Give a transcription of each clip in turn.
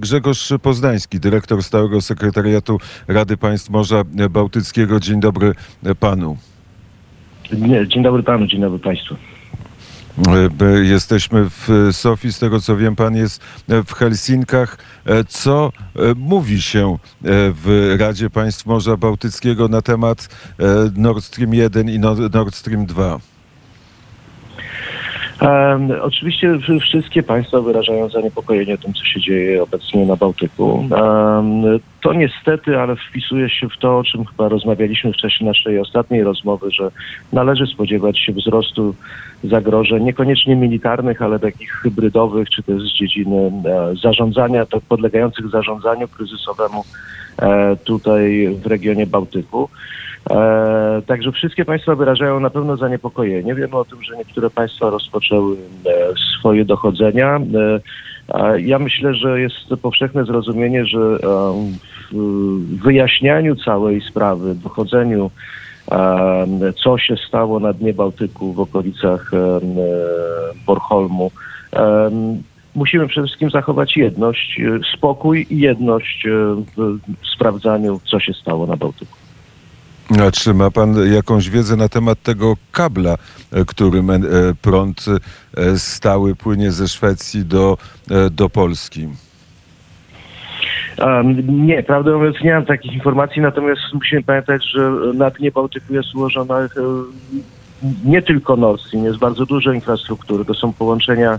Grzegorz Poznański, dyrektor Stałego Sekretariatu Rady Państw Morza Bałtyckiego. Dzień dobry panu. Dzień dobry panu, dzień dobry państwu. E, Jesteśmy w Sofii, z tego co wiem, pan jest w Helsinkach. E, Co e, mówi się w Radzie Państw Morza Bałtyckiego na temat Nord Stream 1 i Nord Stream 2? Oczywiście wszystkie państwa wyrażają zaniepokojenie tym, co się dzieje obecnie na Bałtyku. To niestety, ale wpisuje się w to, o czym chyba rozmawialiśmy w czasie naszej ostatniej rozmowy, że należy spodziewać się wzrostu zagrożeń, niekoniecznie militarnych, ale takich hybrydowych, czy też z dziedziny e, zarządzania, tak podlegających zarządzaniu kryzysowemu e, tutaj w regionie Bałtyku. E, także wszystkie państwa wyrażają na pewno zaniepokojenie. Wiemy o tym, że niektóre państwa rozpoczęły e, swoje dochodzenia. E, ja myślę, że jest powszechne zrozumienie, że w wyjaśnianiu całej sprawy, dochodzeniu, co się stało na dnie Bałtyku w okolicach Bornholmu, e, musimy przede wszystkim zachować jedność, spokój i jedność w sprawdzaniu, co się stało na Bałtyku. A czy ma pan jakąś wiedzę na temat tego kabla, e, którym e, prąd e, stały płynie ze Szwecji do, do Polski? Um, nie, prawdę mówiąc nie mam takich informacji, natomiast musimy pamiętać, że na dnie Bałtyku jest ułożona nie tylko Nord Stream, jest bardzo dużo infrastruktury. To są połączenia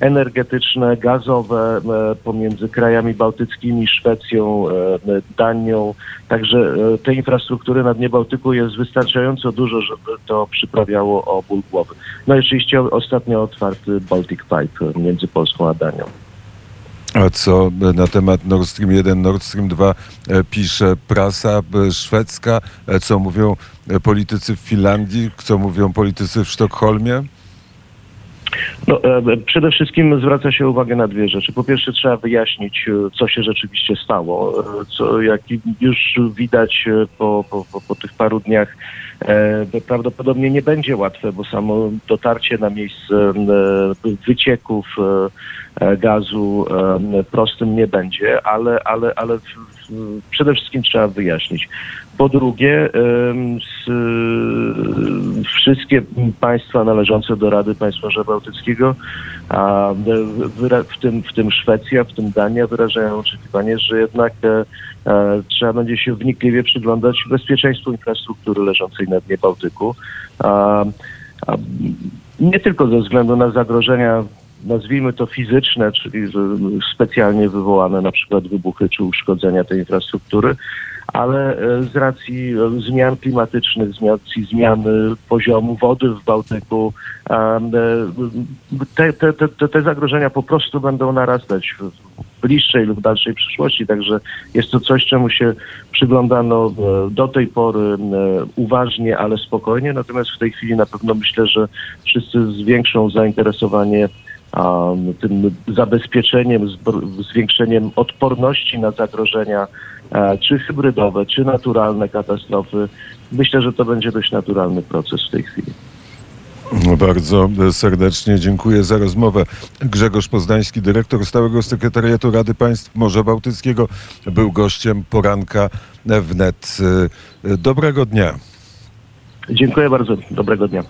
energetyczne, gazowe e, pomiędzy krajami bałtyckimi, Szwecją, e, Danią. Także e, tej infrastruktury na dnie Bałtyku jest wystarczająco dużo, żeby to przyprawiało o ból głowy. No i oczywiście ostatnio otwarty Baltic Pipe między Polską a Danią. A co na temat Nord Stream 1, Nord Stream 2 e, pisze prasa szwedzka? Co mówią politycy w Finlandii? Co mówią politycy w Sztokholmie? No, e, przede wszystkim zwraca się uwagę na dwie rzeczy. Po pierwsze trzeba wyjaśnić, e, co się rzeczywiście stało. E, Co, jak już widać e, po, po, po, tych paru dniach, e, prawdopodobnie nie będzie łatwe, bo samo dotarcie na miejsce e, wycieków e, e, gazu e, prostym nie będzie, ale, ale, ale przede wszystkim trzeba wyjaśnić. Po drugie, e, wszystkie państwa należące do Rady Państw Morza Bałtyckiego, w tym, w tym Szwecja, w tym Dania wyrażają oczekiwanie, że jednak e, e, trzeba będzie się wnikliwie przyglądać bezpieczeństwu infrastruktury leżącej na dnie Bałtyku. Nie tylko ze względu na zagrożenia nazwijmy to fizyczne, czyli specjalnie wywołane na przykład wybuchy czy uszkodzenia tej infrastruktury, ale e, z racji e, zmian klimatycznych, z racji zmiany poziomu wody w Bałtyku, e, te, te, te, te- zagrożenia po prostu będą narastać w bliższej lub dalszej przyszłości. Także jest to coś, czemu się przyglądano do tej pory uważnie, ale spokojnie. Natomiast w tej chwili na pewno myślę, że wszyscy zwiększą zainteresowanie tym zabezpieczeniem, zwiększeniem odporności na zagrożenia, e, czy hybrydowe, czy naturalne katastrofy. Myślę, że to będzie dość naturalny proces w tej chwili. Bardzo serdecznie dziękuję za rozmowę. Grzegorz Poznański, dyrektor Stałego Sekretariatu Rady Państw Morza Bałtyckiego, był gościem poranka wnet. Dobrego dnia. Dziękuję bardzo. Dobrego dnia.